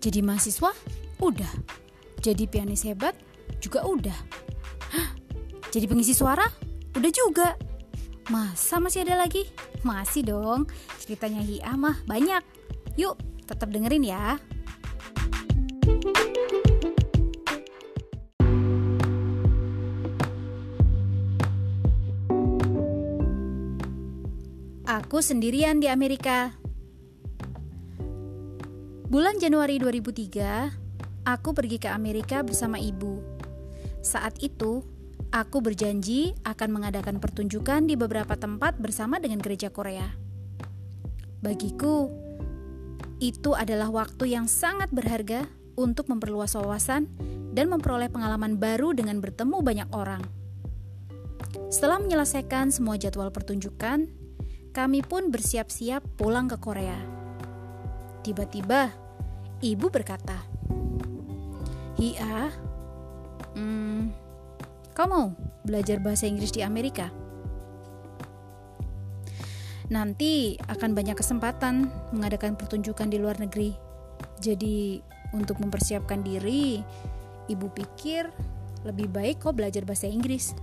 Jadi mahasiswa? Udah. Jadi pianis hebat? Juga udah. Hah? Jadi pengisi suara? Udah juga. Masa masih ada lagi? Masih dong. Ceritanya Hia mah banyak. Yuk, tetap dengerin ya. Aku sendirian di Amerika. Bulan Januari 2003, aku pergi ke Amerika bersama ibu. Saat itu, aku berjanji akan mengadakan pertunjukan di beberapa tempat bersama dengan gereja Korea. Bagiku, itu adalah waktu yang sangat berharga untuk memperluas wawasan dan memperoleh pengalaman baru dengan bertemu banyak orang. Setelah menyelesaikan semua jadwal pertunjukan, kami pun bersiap-siap pulang ke Korea. Tiba-tiba, ibu berkata, Hia, hmm, kau mau belajar bahasa Inggris di Amerika? Nanti akan banyak kesempatan mengadakan pertunjukan di luar negeri. Jadi, untuk mempersiapkan diri, ibu pikir lebih baik kau belajar bahasa Inggris.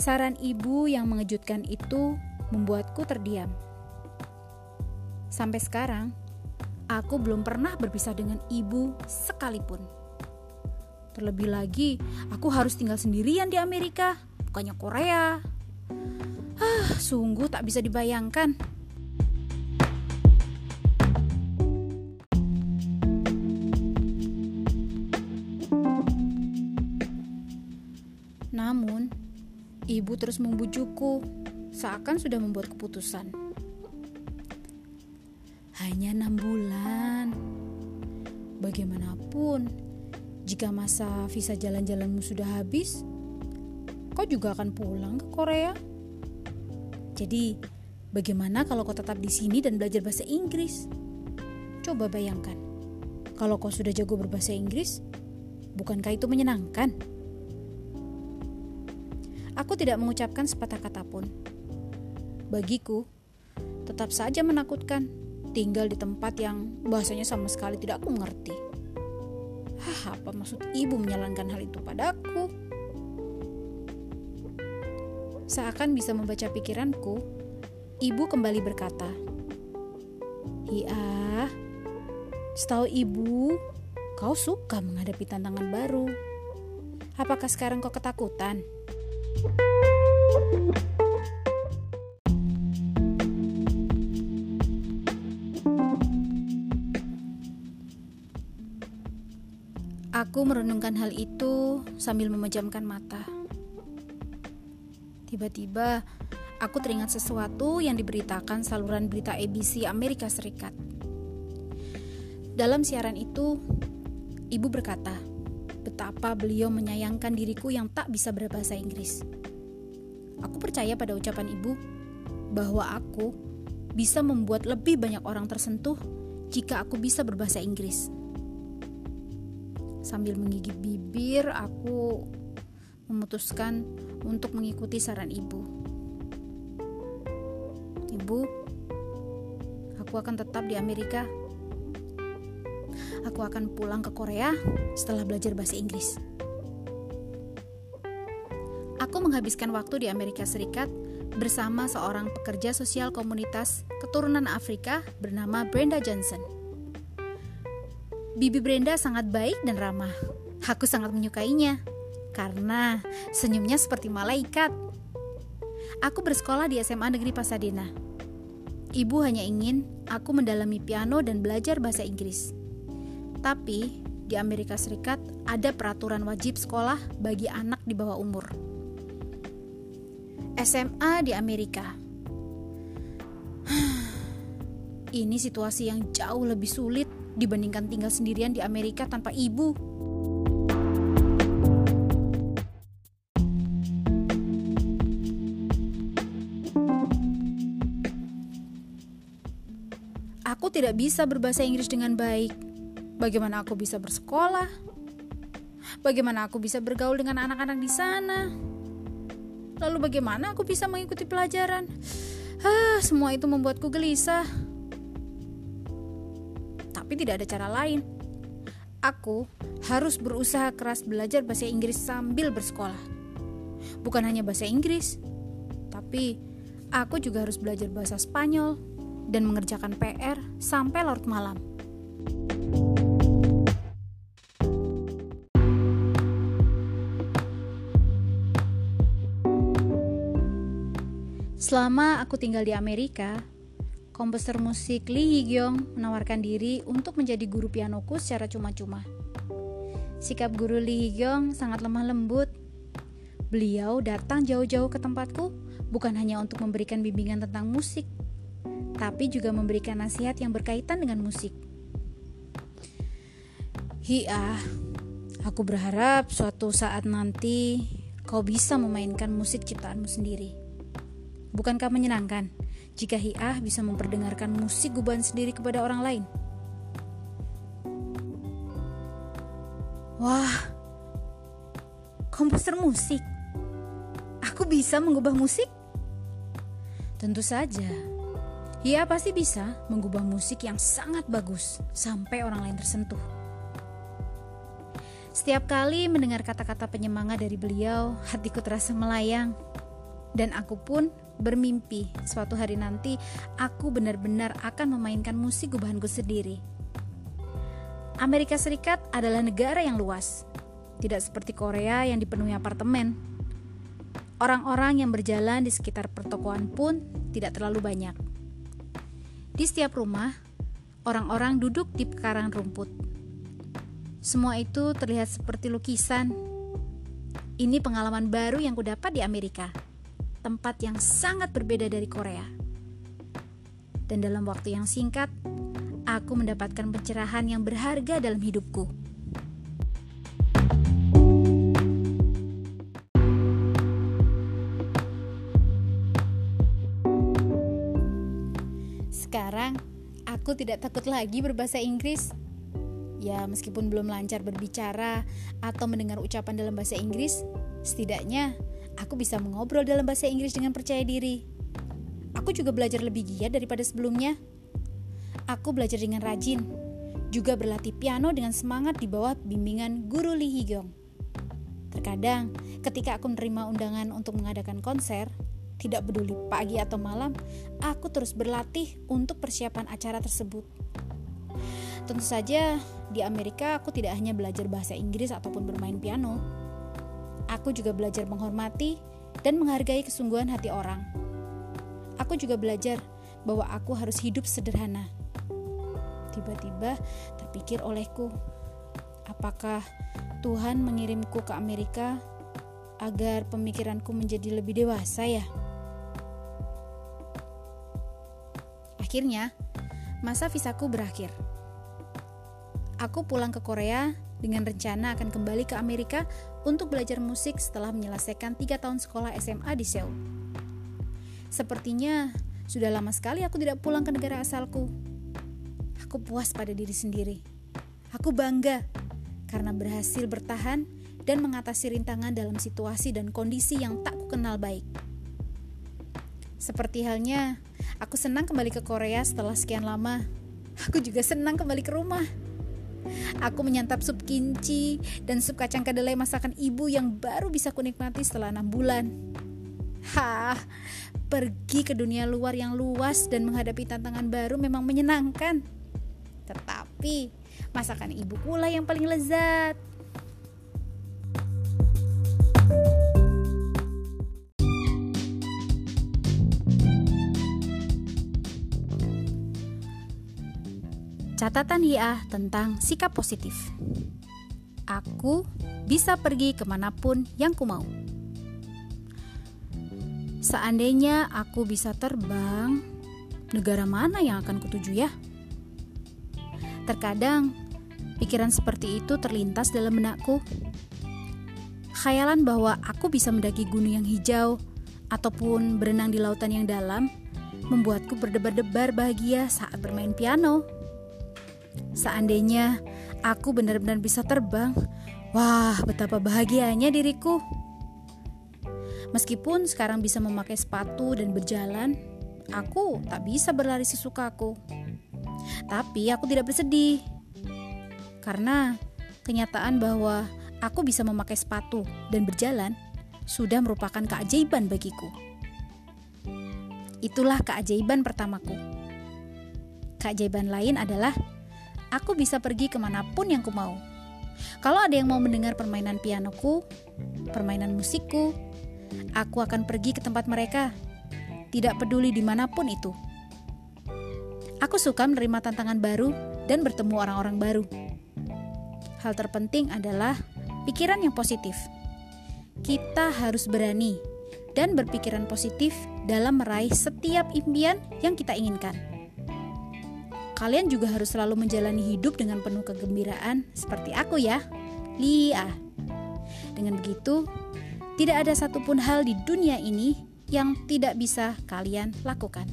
Saran ibu yang mengejutkan itu membuatku terdiam. Sampai sekarang, aku belum pernah berpisah dengan ibu sekalipun. Terlebih lagi, aku harus tinggal sendirian di Amerika, bukannya Korea. Ah, sungguh tak bisa dibayangkan. Namun, Ibu terus membujukku, seakan sudah membuat keputusan. Hanya enam bulan. Bagaimanapun, jika masa visa jalan-jalanmu sudah habis, kau juga akan pulang ke Korea. Jadi, bagaimana kalau kau tetap di sini dan belajar bahasa Inggris? Coba bayangkan, kalau kau sudah jago berbahasa Inggris, bukankah itu menyenangkan? Aku tidak mengucapkan sepatah kata pun. Bagiku, tetap saja menakutkan tinggal di tempat yang bahasanya sama sekali tidak aku mengerti. Hah, apa maksud ibu menyalankan hal itu padaku? Seakan bisa membaca pikiranku, ibu kembali berkata, Iya, setahu ibu, kau suka menghadapi tantangan baru. Apakah sekarang kau ketakutan? Aku merenungkan hal itu sambil memejamkan mata. Tiba-tiba, aku teringat sesuatu yang diberitakan saluran berita ABC Amerika Serikat. Dalam siaran itu, ibu berkata, betapa beliau menyayangkan diriku yang tak bisa berbahasa Inggris. Aku percaya pada ucapan ibu bahwa aku bisa membuat lebih banyak orang tersentuh jika aku bisa berbahasa Inggris. Sambil menggigit bibir, aku memutuskan untuk mengikuti saran ibu. Ibu, aku akan tetap di Amerika aku akan pulang ke Korea setelah belajar bahasa Inggris. Aku menghabiskan waktu di Amerika Serikat bersama seorang pekerja sosial komunitas keturunan Afrika bernama Brenda Johnson. Bibi Brenda sangat baik dan ramah. Aku sangat menyukainya karena senyumnya seperti malaikat. Aku bersekolah di SMA Negeri Pasadena. Ibu hanya ingin aku mendalami piano dan belajar bahasa Inggris. Tapi di Amerika Serikat ada peraturan wajib sekolah bagi anak di bawah umur. SMA di Amerika. Ini situasi yang jauh lebih sulit dibandingkan tinggal sendirian di Amerika tanpa ibu. Aku tidak bisa berbahasa Inggris dengan baik Bagaimana aku bisa bersekolah? Bagaimana aku bisa bergaul dengan anak-anak di sana? Lalu bagaimana aku bisa mengikuti pelajaran? Ah, semua itu membuatku gelisah. Tapi tidak ada cara lain. Aku harus berusaha keras belajar bahasa Inggris sambil bersekolah. Bukan hanya bahasa Inggris, tapi aku juga harus belajar bahasa Spanyol dan mengerjakan PR sampai larut malam. Selama aku tinggal di Amerika, komposer musik Lee Hee-gyong menawarkan diri untuk menjadi guru pianoku secara cuma-cuma. Sikap guru Lee Hee-gyong sangat lemah lembut. Beliau datang jauh-jauh ke tempatku bukan hanya untuk memberikan bimbingan tentang musik, tapi juga memberikan nasihat yang berkaitan dengan musik. Hiah, aku berharap suatu saat nanti kau bisa memainkan musik ciptaanmu sendiri. Bukankah menyenangkan? Jika Hi'ah bisa memperdengarkan musik gubahan sendiri kepada orang lain. Wah, komposer musik. Aku bisa mengubah musik? Tentu saja. Ia pasti bisa mengubah musik yang sangat bagus sampai orang lain tersentuh. Setiap kali mendengar kata-kata penyemangat dari beliau, hatiku terasa melayang. Dan aku pun bermimpi suatu hari nanti aku benar-benar akan memainkan musik gubahanku sendiri. Amerika Serikat adalah negara yang luas, tidak seperti Korea yang dipenuhi apartemen. Orang-orang yang berjalan di sekitar pertokoan pun tidak terlalu banyak. Di setiap rumah, orang-orang duduk di pekarangan rumput. Semua itu terlihat seperti lukisan. Ini pengalaman baru yang kudapat di Amerika tempat yang sangat berbeda dari Korea. Dan dalam waktu yang singkat, aku mendapatkan pencerahan yang berharga dalam hidupku. Sekarang, aku tidak takut lagi berbahasa Inggris. Ya, meskipun belum lancar berbicara atau mendengar ucapan dalam bahasa Inggris, setidaknya aku bisa mengobrol dalam bahasa Inggris dengan percaya diri. Aku juga belajar lebih giat daripada sebelumnya. Aku belajar dengan rajin, juga berlatih piano dengan semangat di bawah bimbingan guru Lee Hee-gyong. Terkadang, ketika aku menerima undangan untuk mengadakan konser, tidak peduli pagi atau malam, aku terus berlatih untuk persiapan acara tersebut. Tentu saja, di Amerika aku tidak hanya belajar bahasa Inggris ataupun bermain piano, Aku juga belajar menghormati dan menghargai kesungguhan hati orang. Aku juga belajar bahwa aku harus hidup sederhana. Tiba-tiba terpikir olehku, apakah Tuhan mengirimku ke Amerika agar pemikiranku menjadi lebih dewasa ya? Akhirnya, masa visaku berakhir. Aku pulang ke Korea dengan rencana akan kembali ke Amerika untuk belajar musik setelah menyelesaikan tiga tahun sekolah SMA di Seoul. Sepertinya sudah lama sekali aku tidak pulang ke negara asalku. Aku puas pada diri sendiri. Aku bangga karena berhasil bertahan dan mengatasi rintangan dalam situasi dan kondisi yang tak kukenal baik. Seperti halnya, aku senang kembali ke Korea setelah sekian lama. Aku juga senang kembali ke rumah. Aku menyantap sup kinci dan sup kacang kedelai masakan ibu yang baru bisa kunikmati setelah enam bulan. Hah, pergi ke dunia luar yang luas dan menghadapi tantangan baru memang menyenangkan. Tetapi, masakan ibu pula yang paling lezat. Catatan Hiah tentang sikap positif. Aku bisa pergi ke mana pun yang ku mau. Seandainya aku bisa terbang, negara mana yang akan kutuju ya? Terkadang, pikiran seperti itu terlintas dalam benakku. Khayalan bahwa aku bisa mendaki gunung yang hijau ataupun berenang di lautan yang dalam membuatku berdebar-debar bahagia saat bermain piano. Seandainya aku benar-benar bisa terbang, wah, betapa bahagianya diriku. Meskipun sekarang bisa memakai sepatu dan berjalan, aku tak bisa berlari sesukaku. Tapi aku tidak bersedih. Karena kenyataan bahwa aku bisa memakai sepatu dan berjalan sudah merupakan keajaiban bagiku. Itulah keajaiban pertamaku. Keajaiban lain adalah aku bisa pergi ke mana pun yang ku mau. Kalau ada yang mau mendengar permainan pianoku, permainan musikku, aku akan pergi ke tempat mereka. Tidak peduli di mana pun itu. Aku suka menerima tantangan baru dan bertemu orang-orang baru. Hal terpenting adalah pikiran yang positif. Kita harus berani dan berpikiran positif dalam meraih setiap impian yang kita inginkan. Kalian juga harus selalu menjalani hidup dengan penuh kegembiraan seperti aku ya, Lia. Dengan begitu, tidak ada satupun hal di dunia ini yang tidak bisa kalian lakukan.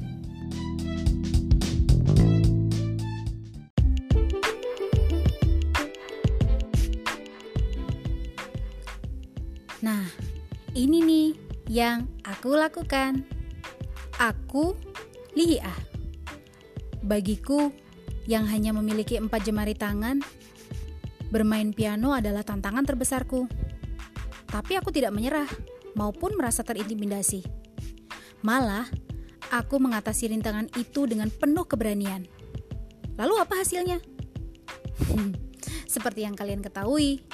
Nah, ini nih yang aku lakukan. Aku Lia. Bagiku yang hanya memiliki empat jemari tangan, bermain piano adalah tantangan terbesarku. Tapi aku tidak menyerah maupun merasa terintimidasi. Malah, aku mengatasi rintangan itu dengan penuh keberanian. Lalu apa hasilnya? Seperti yang kalian ketahui,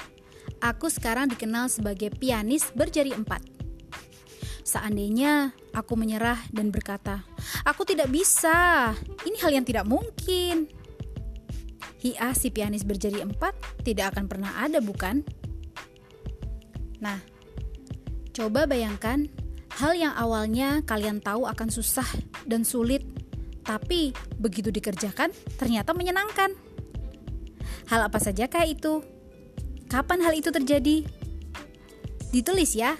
aku sekarang dikenal sebagai pianis berjari empat. Seandainya aku menyerah dan berkata, "Aku tidak bisa, ini hal yang tidak mungkin." Hia si pianis berjari empat tidak akan pernah ada, bukan? Nah, coba bayangkan hal yang awalnya kalian tahu akan susah dan sulit, tapi begitu dikerjakan ternyata menyenangkan. Hal apa saja kayak itu? Kapan hal itu terjadi? Ditulis ya,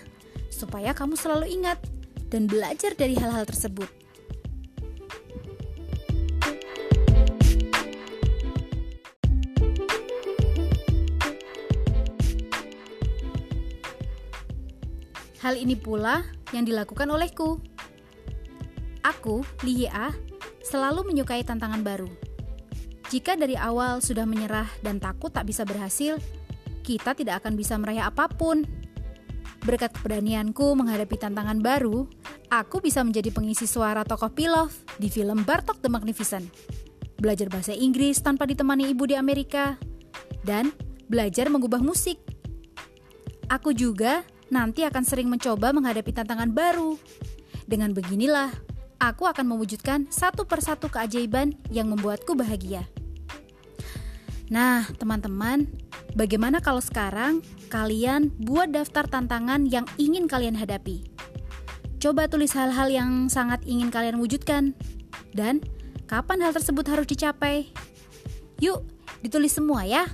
supaya kamu selalu ingat dan belajar dari hal-hal tersebut. Hal ini pula yang dilakukan olehku. Aku, Lia, selalu menyukai tantangan baru. Jika dari awal sudah menyerah dan takut tak bisa berhasil, kita tidak akan bisa meraih apa pun. Berkat keberanianku menghadapi tantangan baru, aku bisa menjadi pengisi suara tokoh Pilaf di film Bartok the Magnificent. Belajar bahasa Inggris tanpa ditemani ibu di Amerika, dan belajar mengubah musik. Aku juga nanti akan sering mencoba menghadapi tantangan baru. Dengan beginilah, aku akan mewujudkan satu persatu keajaiban yang membuatku bahagia. Nah, teman-teman, Bagaimana kalau sekarang kalian buat daftar tantangan yang ingin kalian hadapi? Coba tulis hal-hal yang sangat ingin kalian wujudkan dan kapan hal tersebut harus dicapai. Yuk, ditulis semua ya.